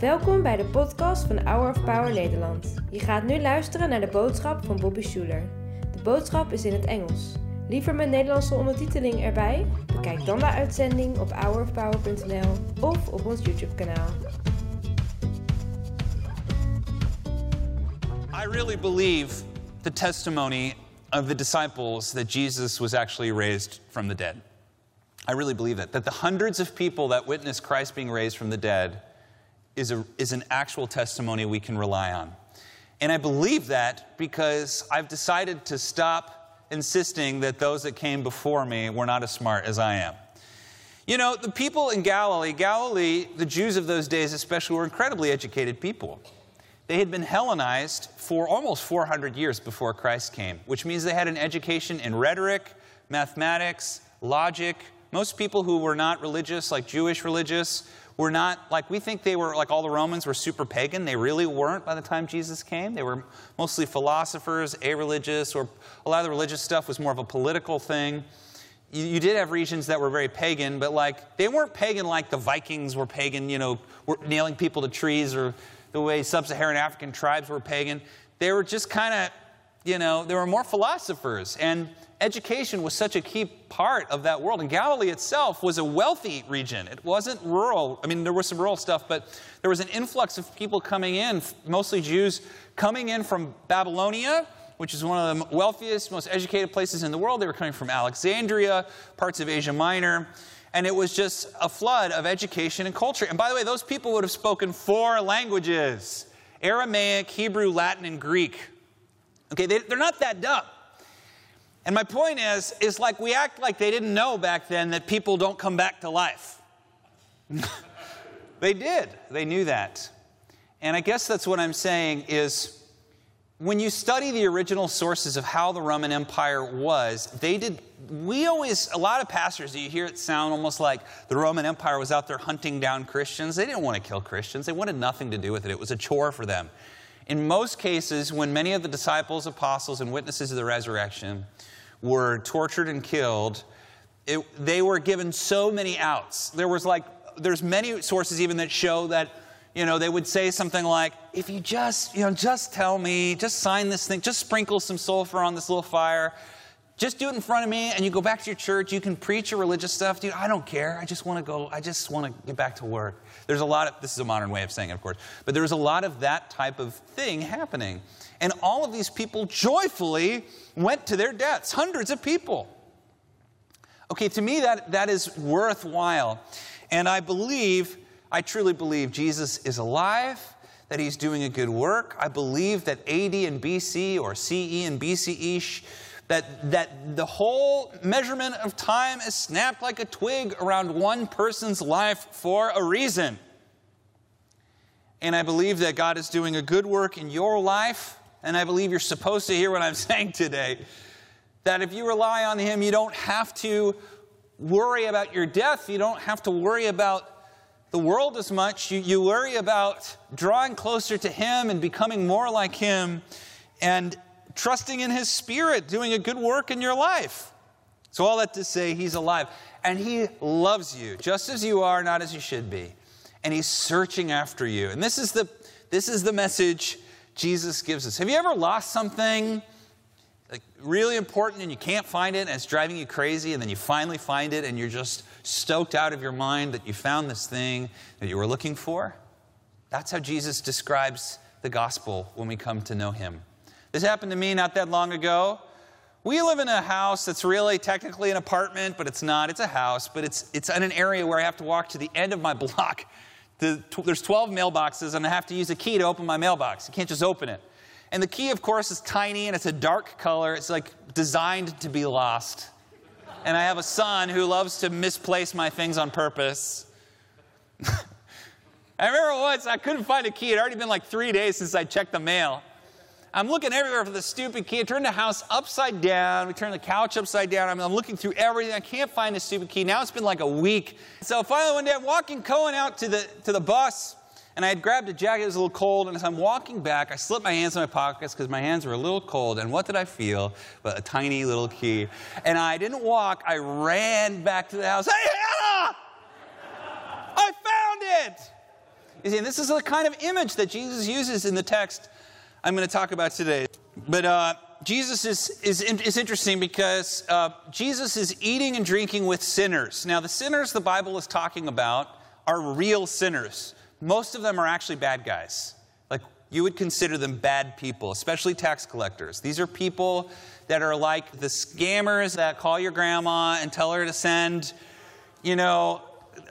Welkom bij de podcast van Hour of Power Nederland. Je gaat nu luisteren naar de boodschap van Bobby Schuler. De boodschap is in het Engels. Liever met Nederlandse ondertiteling erbij? Bekijk dan de uitzending op hourofpower.nl of op ons YouTube kanaal. I really believe the testimony of the disciples that Jesus was actually raised from the dead. I really believe that. That the hundreds of people that witnessed Christ being raised from the dead is, a, is an actual testimony we can rely on. And I believe that because I've decided to stop insisting that those that came before me were not as smart as I am. You know, the people in Galilee, Galilee, the Jews of those days especially, were incredibly educated people. They had been Hellenized for almost 400 years before Christ came, which means they had an education in rhetoric, mathematics, logic. Most people who were not religious, like Jewish religious, were not like we think they were like all the Romans were super pagan. They really weren't by the time Jesus came. They were mostly philosophers, a religious, or a lot of the religious stuff was more of a political thing. You, you, did have regions that were very pagan, but like they weren't pagan like the Vikings were pagan, you know, were nailing people to trees or the way sub-Saharan African tribes were pagan. They were just kind of, you know, there were more philosophers and education was such a key part of that world. And Galilee itself was a wealthy region. It wasn't rural. I mean, there was some rural stuff, but there was an influx of people coming in, mostly Jews, coming in from Babylonia, which is one of the wealthiest, most educated places in the world. They were coming from Alexandria, parts of Asia Minor. And it was just a flood of education and culture. And by the way, those people would have spoken four languages Aramaic, Hebrew, Latin, and Greek. Okay, they, they're not that dumb. And my point is, is like we act like they didn't know back then that people don't come back to life. they did. They knew that. And I guess that's what I'm saying is when you study the original sources of how the Roman Empire was, they did, we always, a lot of pastors, you hear it sound almost like the Roman Empire was out there hunting down Christians. They didn't want to kill Christians, they wanted nothing to do with it. It was a chore for them. In most cases, when many of the disciples, apostles, and witnesses of the resurrection were tortured and killed, it, they were given so many outs. There was like, there's many sources even that show that, you know, they would say something like, if you just, you know, just tell me, just sign this thing, just sprinkle some sulfur on this little fire, just do it in front of me and you go back to your church, you can preach your religious stuff. Dude, I don't care. I just want to go, I just want to get back to work. There's a lot of, this is a modern way of saying it, of course, but there was a lot of that type of thing happening. And all of these people joyfully went to their deaths, hundreds of people. Okay, to me, that, that is worthwhile. And I believe, I truly believe Jesus is alive, that he's doing a good work. I believe that AD and BC or CE and BCE, that, that the whole measurement of time is snapped like a twig around one person's life for a reason. And I believe that God is doing a good work in your life and I believe you're supposed to hear what I'm saying today. That if you rely on Him, you don't have to worry about your death. You don't have to worry about the world as much. You, you worry about drawing closer to Him and becoming more like Him and trusting in His Spirit, doing a good work in your life. So, all that to say, He's alive. And He loves you just as you are, not as you should be. And He's searching after you. And this is the, this is the message Jesus gives us. Have you ever lost something like really important and you can't find it and it's driving you crazy and then you finally find it and you're just stoked out of your mind that you found this thing that you were looking for? That's how Jesus describes the gospel when we come to know him. This happened to me not that long ago. We live in a house that's really technically an apartment, but it's not. It's a house, but it's, it's in an area where I have to walk to the end of my block the, there's 12 mailboxes, and I have to use a key to open my mailbox. You can't just open it. And the key, of course, is tiny and it's a dark color. It's like designed to be lost. And I have a son who loves to misplace my things on purpose. I remember once I couldn't find a key. It had already been like three days since I checked the mail. I'm looking everywhere for the stupid key. I turned the house upside down. We turned the couch upside down. I mean, I'm looking through everything. I can't find the stupid key. Now it's been like a week. So finally one day I'm walking Cohen out to the, to the bus and I had grabbed a jacket. It was a little cold. And as I'm walking back, I slipped my hands in my pockets because my hands were a little cold. And what did I feel? But a tiny little key. And I didn't walk. I ran back to the house. Hey, Hannah! I found it. You see, this is the kind of image that Jesus uses in the text I'm going to talk about today. But uh, Jesus is, is, is interesting because uh, Jesus is eating and drinking with sinners. Now, the sinners the Bible is talking about are real sinners. Most of them are actually bad guys. Like, you would consider them bad people, especially tax collectors. These are people that are like the scammers that call your grandma and tell her to send, you know,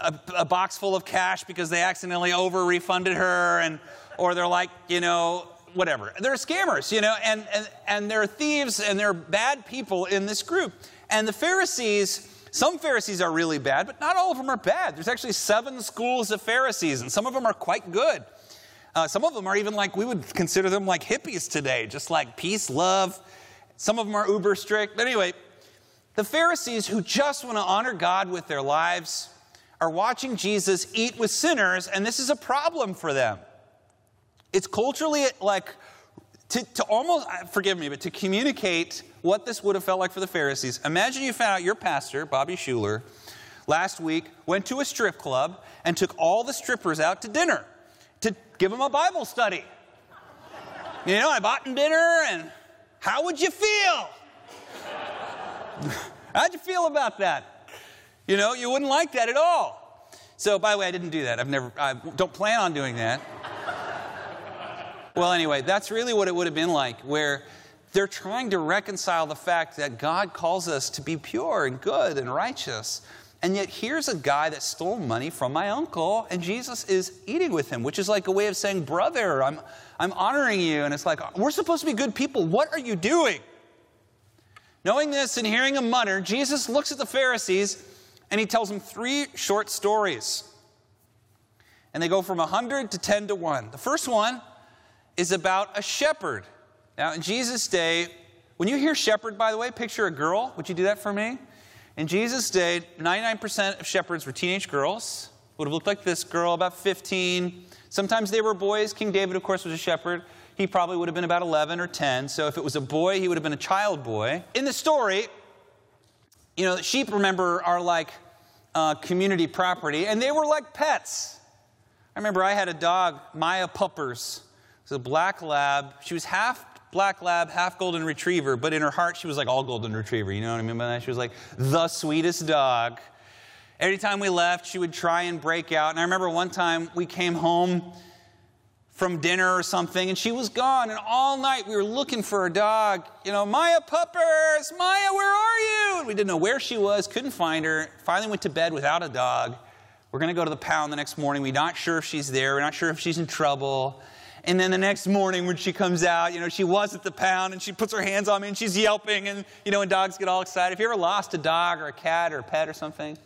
a, a box full of cash because they accidentally over refunded her, and or they're like, you know, whatever. They're scammers, you know, and, and, and they're thieves and they're bad people in this group. And the Pharisees, some Pharisees are really bad, but not all of them are bad. There's actually seven schools of Pharisees, and some of them are quite good. Uh, some of them are even like, we would consider them like hippies today, just like peace, love. Some of them are uber strict. But anyway, the Pharisees who just want to honor God with their lives are watching Jesus eat with sinners, and this is a problem for them. It's culturally like to, to almost, uh, forgive me, but to communicate what this would have felt like for the Pharisees. Imagine you found out your pastor, Bobby Schuller, last week went to a strip club and took all the strippers out to dinner to give them a Bible study. You know, I bought them dinner, and how would you feel? How'd you feel about that? You know, you wouldn't like that at all. So, by the way, I didn't do that. I've never, I don't plan on doing that. Well, anyway, that's really what it would have been like, where they're trying to reconcile the fact that God calls us to be pure and good and righteous. And yet, here's a guy that stole money from my uncle, and Jesus is eating with him, which is like a way of saying, Brother, I'm, I'm honoring you. And it's like, We're supposed to be good people. What are you doing? Knowing this and hearing him mutter, Jesus looks at the Pharisees and he tells them three short stories. And they go from 100 to 10 to 1. The first one is about a shepherd. Now, in Jesus' day, when you hear shepherd, by the way, picture a girl. Would you do that for me? In Jesus' day, 99% of shepherds were teenage girls. Would have looked like this girl, about 15. Sometimes they were boys. King David, of course, was a shepherd. He probably would have been about 11 or 10. So if it was a boy, he would have been a child boy. In the story, you know, sheep, remember, are like uh, community property, and they were like pets. I remember I had a dog, Maya Puppers was a black lab. She was half black lab, half golden retriever, but in her heart, she was like all golden retriever. You know what I mean by that? She was like the sweetest dog. Every time we left, she would try and break out. And I remember one time we came home from dinner or something, and she was gone. And all night we were looking for her dog. You know, Maya Puppers, Maya, where are you? And we didn't know where she was, couldn't find her. Finally went to bed without a dog. We're going to go to the pound the next morning. We're not sure if she's there. We're not sure if she's in trouble. And then the next morning when she comes out, you know, she was at the pound and she puts her hands on me and she's yelping and, you know, and dogs get all excited. Have you ever lost a dog or a cat or a pet or something?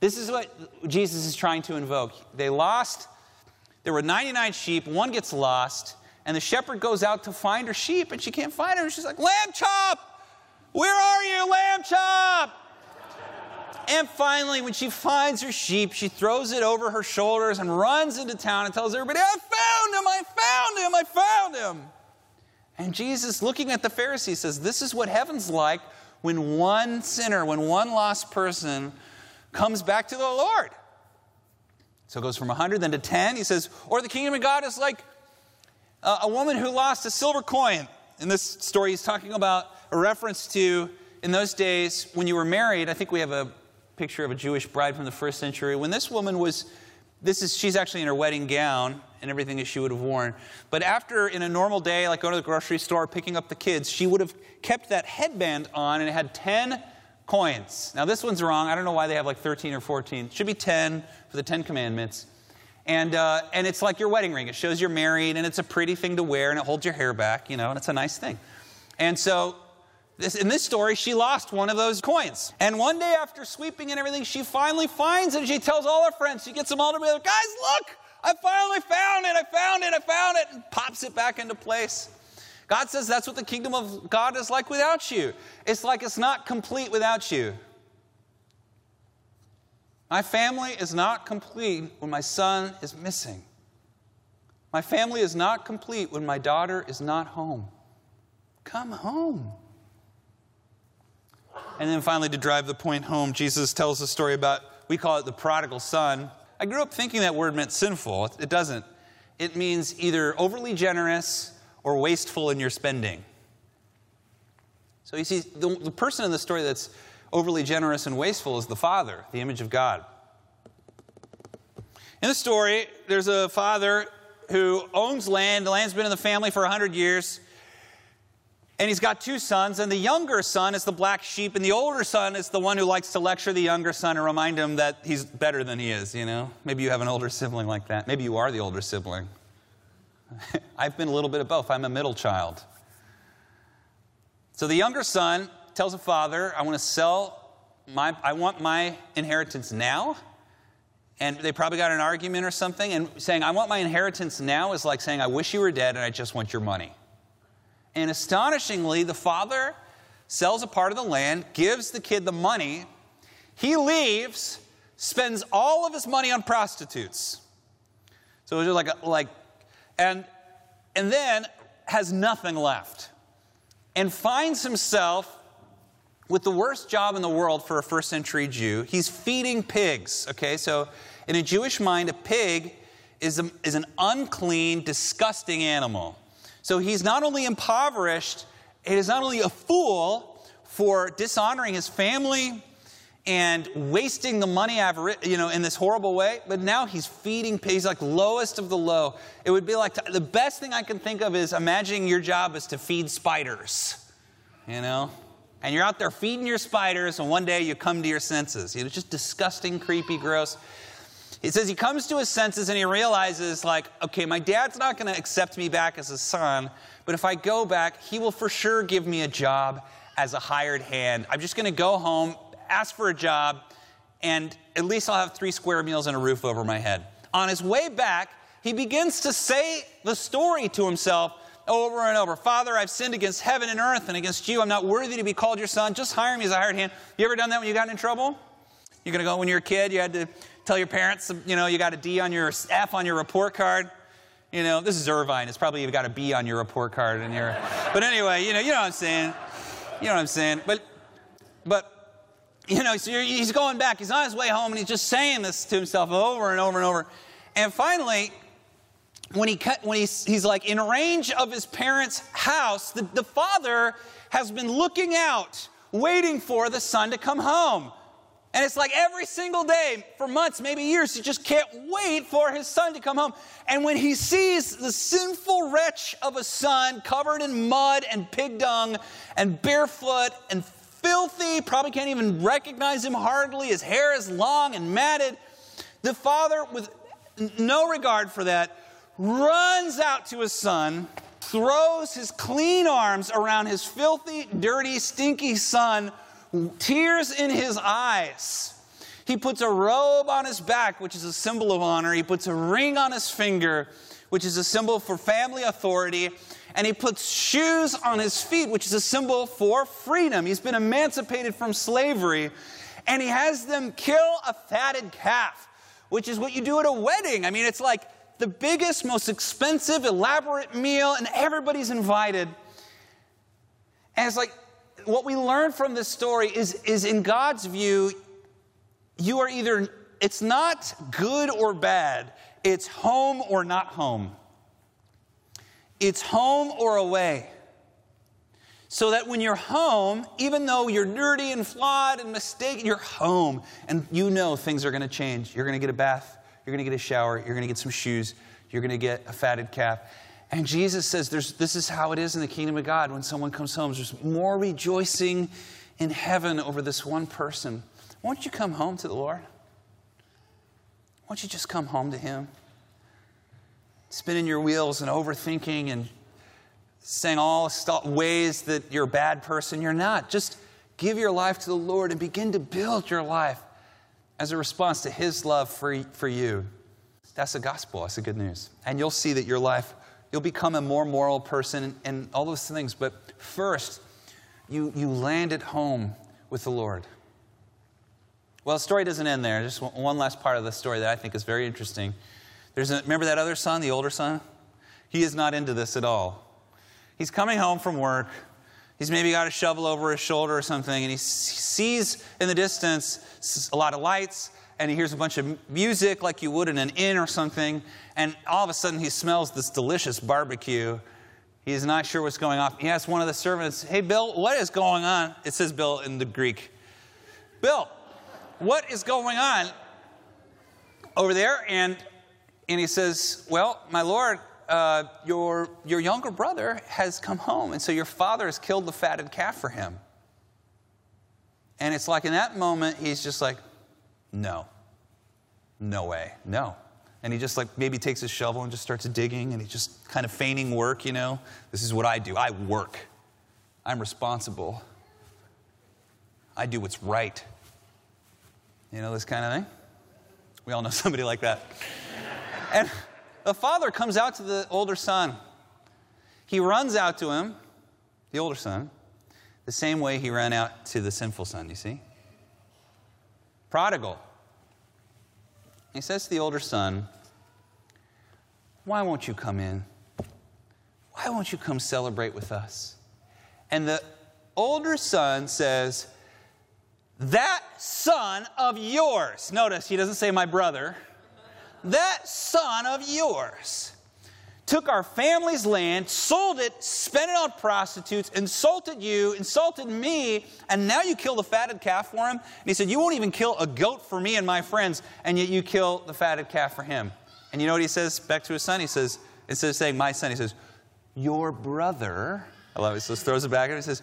This is what Jesus is trying to invoke. They lost, there were 99 sheep, one gets lost, and the shepherd goes out to find her sheep and she can't find her. She's like, Lamb chop! Where are you, lamb chop? And finally, when she finds her sheep, she throws it over her shoulders and runs into town and tells everybody, I found him, I found him, I found him. And Jesus, looking at the Pharisees, says, This is what heaven's like when one sinner, when one lost person comes back to the Lord. So it goes from 100 then to 10. He says, Or the kingdom of God is like a, a woman who lost a silver coin. In this story, he's talking about a reference to in those days when you were married. I think we have a picture of a Jewish bride from the first century. When this woman was, this is, she's actually in her wedding gown and everything that she would have worn. But after, in a normal day, like going to the grocery store, picking up the kids, she would have kept that headband on and it had 10 coins. Now, this one's wrong. I don't know why they have like 13 or 14. It should be 10 for the 10 commandments. And, uh, and it's like your wedding ring. It shows you're married, and it's a pretty thing to wear, and it holds your hair back, you know, and it's a nice thing. And so this, in this story, she lost one of those coins. And one day after sweeping and everything, she finally finds it and she tells all her friends, she gets them all together, guys, look, I finally found it, I found it, I found it, and pops it back into place. God says that's what the kingdom of God is like without you. It's like it's not complete without you. My family is not complete when my son is missing. My family is not complete when my daughter is not home. Come home. And then finally, to drive the point home, Jesus tells a story about, we call it the prodigal son. I grew up thinking that word meant sinful. It doesn't. It means either overly generous or wasteful in your spending. So you see, the, the person in the story that's overly generous and wasteful is the father, the image of God. In the story, there's a father who owns land. The land's been in the family for 100 years. And he's got two sons, and the younger son is the black sheep, and the older son is the one who likes to lecture the younger son and remind him that he's better than he is, you know? Maybe you have an older sibling like that. Maybe you are the older sibling. I've been a little bit of both. I'm a middle child. So the younger son tells the father, I want to sell my, I want my inheritance now and they probably got an argument or something, and saying, I want my inheritance now is like saying, I wish you were dead and I just want your money. And astonishingly, the father sells a part of the land, gives the kid the money, he leaves, spends all of his money on prostitutes. So it's just like, a, like and, and then has nothing left and finds himself with the worst job in the world for a first century Jew. He's feeding pigs, okay? So, in a Jewish mind, a pig is, a, is an unclean, disgusting animal. So, he's not only impoverished, he is not only a fool for dishonoring his family and wasting the money you know, in this horrible way, but now he's feeding he's like lowest of the low. It would be like the best thing I can think of is imagining your job is to feed spiders, you know? and you're out there feeding your spiders, and one day you come to your senses. It's just disgusting, creepy, gross. He says he comes to his senses and he realizes, like, okay, my dad's not going to accept me back as a son, but if I go back, he will for sure give me a job as a hired hand. I'm just going to go home, ask for a job, and at least I'll have three square meals and a roof over my head. On his way back, he begins to say the story to himself over and over. Father, I've sinned against heaven and earth and against you. I'm not worthy to be called your son. Just hire me as a hired hand. You ever done that when you got in trouble? You're going to go when you're a kid, you had to tell your parents, you know, you got a D on your F on your report card. You know, this is Irvine. It's probably you've got a B on your report card in here. But anyway, you know, you know what I'm saying. You know what I'm saying. But, but, you know, so he's going back. He's on his way home and he's just saying this to himself over and over and over. And finally, when, he, cut, when he's, he's like in range of his parents' house, the, the father has been looking out, waiting for the son to come home. And it's like every single day for months, maybe years, he just can't wait for his son to come home. And when he sees the sinful wretch of a son covered in mud and pig dung and barefoot and filthy, probably can't even recognize him hardly, his hair is long and matted, the father, with no regard for that, runs out to his son, throws his clean arms around his filthy, dirty, stinky son, tears in his eyes. He puts a robe on his back, which is a symbol of honor. He puts a ring on his finger, which is a symbol for family authority. And he puts shoes on his feet, which is a symbol for freedom. He's been emancipated from slavery. And he has them kill a fatted calf, which is what you do at a wedding. I mean, it's like the biggest, most expensive, elaborate meal, and everybody's invited. And it's like, what we learn from this story is, is in God's view, you are either, it's not good or bad, it's home or not home. It's home or away. So that when you're home, even though you're dirty and flawed and mistaken, you're home and you know things are going to change. You're going to get a bath you're going to get a shower, you're going to get some shoes, you're going to get a fatted calf. And Jesus says this is how it is in the kingdom of God when someone comes home. There's more rejoicing in heaven over this one person. Won't you come home to the Lord? Won't you just come home to Him? Spinning your wheels and overthinking and saying all ways that you're a bad person. You're not. Just give your life to the Lord and begin to build your life as a response to his love for, for you. That's the gospel. That's the good news. And you'll see that your life, you'll become a more moral person and, all those things. But first, you, you land at home with the Lord. Well, the story doesn't end there. Just one last part of the story that I think is very interesting. There's a, remember that other son, the older son? He is not into this at all. He's coming home from work. He's maybe got a shovel over his shoulder or something, and he sees in the distance a lot of lights and he hears a bunch of music like you would in an inn or something, and all of a sudden he smells this delicious barbecue. He's not sure what's going on. He asks one of the servants, Hey, Bill, what is going on? It says Bill in the Greek. Bill, what is going on over there? And, and he says, Well, my Lord, uh, your, your younger brother has come home, and so your father has killed the fatted calf for him. And it's like in that moment, he's just like, no, no way, no. And he just like maybe takes his shovel and just starts digging and he's just kind of feigning work, you know. This is what I do. I work. I'm responsible. I do what's right. You know, this kind of thing. We all know somebody like that. and the father comes out to the older son. He runs out to him, the older son, the same way he ran out to the sinful son, you see? Prodigal. He says to the older son, Why won't you come in? Why won't you come celebrate with us? And the older son says, That son of yours, notice he doesn't say my brother, that son of yours took our family's land, sold it, spent it on prostitutes, insulted you, insulted me, and now you kill the fatted calf for him? And he said, You won't even kill a goat for me and my friends, and yet you kill the fatted calf for him. And you know what he says back to his son? He says, instead of saying my son, he says, Your brother. I love it. He throws it back and he says,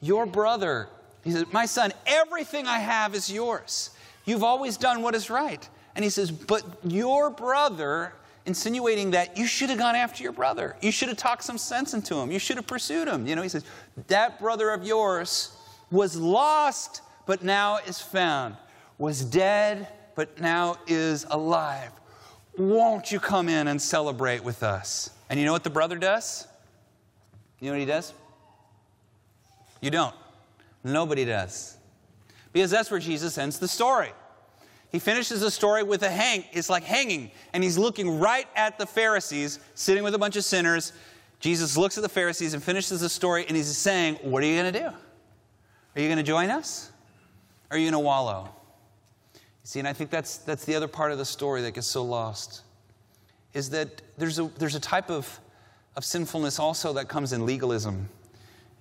Your brother. He says, My son, everything I have is yours. You've always done what is right. And he says, But your brother insinuating that you should have gone after your brother. You should have talked some sense into him. You should have pursued him. You know, he says, That brother of yours was lost, but now is found, was dead, but now is alive. Won't you come in and celebrate with us? And you know what the brother does? You know what he does? You don't. Nobody does. Because that's where Jesus ends the story. He finishes the story with a hang. It's like hanging, and he's looking right at the Pharisees, sitting with a bunch of sinners. Jesus looks at the Pharisees and finishes the story, and he's saying, What are you going to do? Are you going to join us? Or are you going to wallow? You see, and I think that's, that's the other part of the story that gets so lost, is that there's a, there's a type of, of sinfulness also that comes in legalism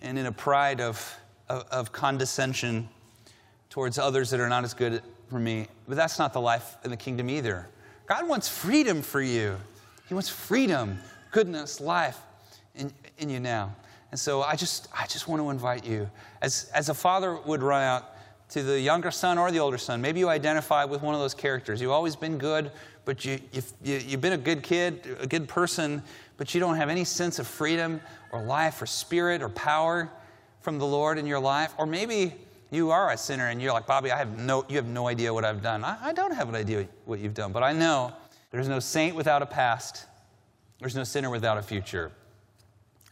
and in a pride of, of, of condescension towards others that are not as good for me. But that's not the life in the kingdom either. God wants freedom for you. He wants freedom, goodness, life in, in you now. And so I just, I just want to invite you, as, as a father would run out to the younger son or the older son, maybe you identify with one of those characters. You've always been good, but you, you've, you, have you have been a good kid, a good person, but you don't have any sense of freedom or life or spirit or power from the Lord in your life. Or maybe you are a sinner and you're like, Bobby, I have no, you have no idea what I've done. I, I don't have an idea what you've done, but I know there's no saint without a past. There's no sinner without a future.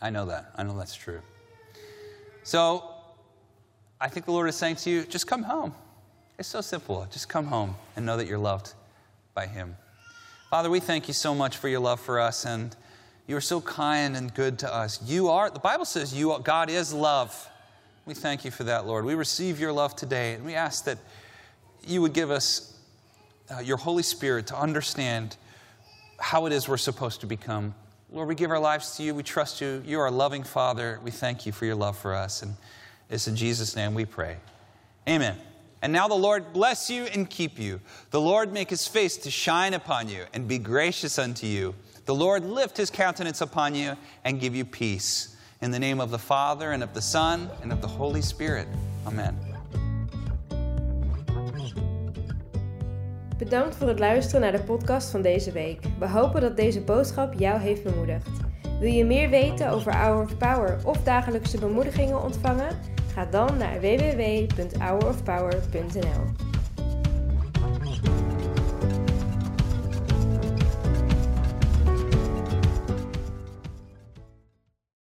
I know that. I know that's true. So I think the Lord is saying to you, just come home. It's so simple. Just come home and know that you're loved by Him. Father, we thank you so much for your love for us, and you are so kind and good to us. You are, the Bible says you, are, God is love. We thank you for that, Lord. We receive your love today, and we ask that you would give us uh, your Holy Spirit to understand how it is we're supposed to become. Lord, we give our lives to you. We trust you. You are a loving Father. We thank you for your love for us. And it's in Jesus' name we pray. Amen. And now the Lord bless you and keep you. The Lord make his face to shine upon you and be gracious unto you. The Lord lift his countenance upon you and give you peace. In the name of the Father, and of the Son, and of the Holy Spirit. Amen. Bedankt voor het luisteren naar de podcast van deze week. We hopen dat deze boodschap jou heeft bemoedigd. Wil je meer weten over Hour of Power of dagelijkse bemoedigingen ontvangen? Ga dan naar www.hourofpower.nl.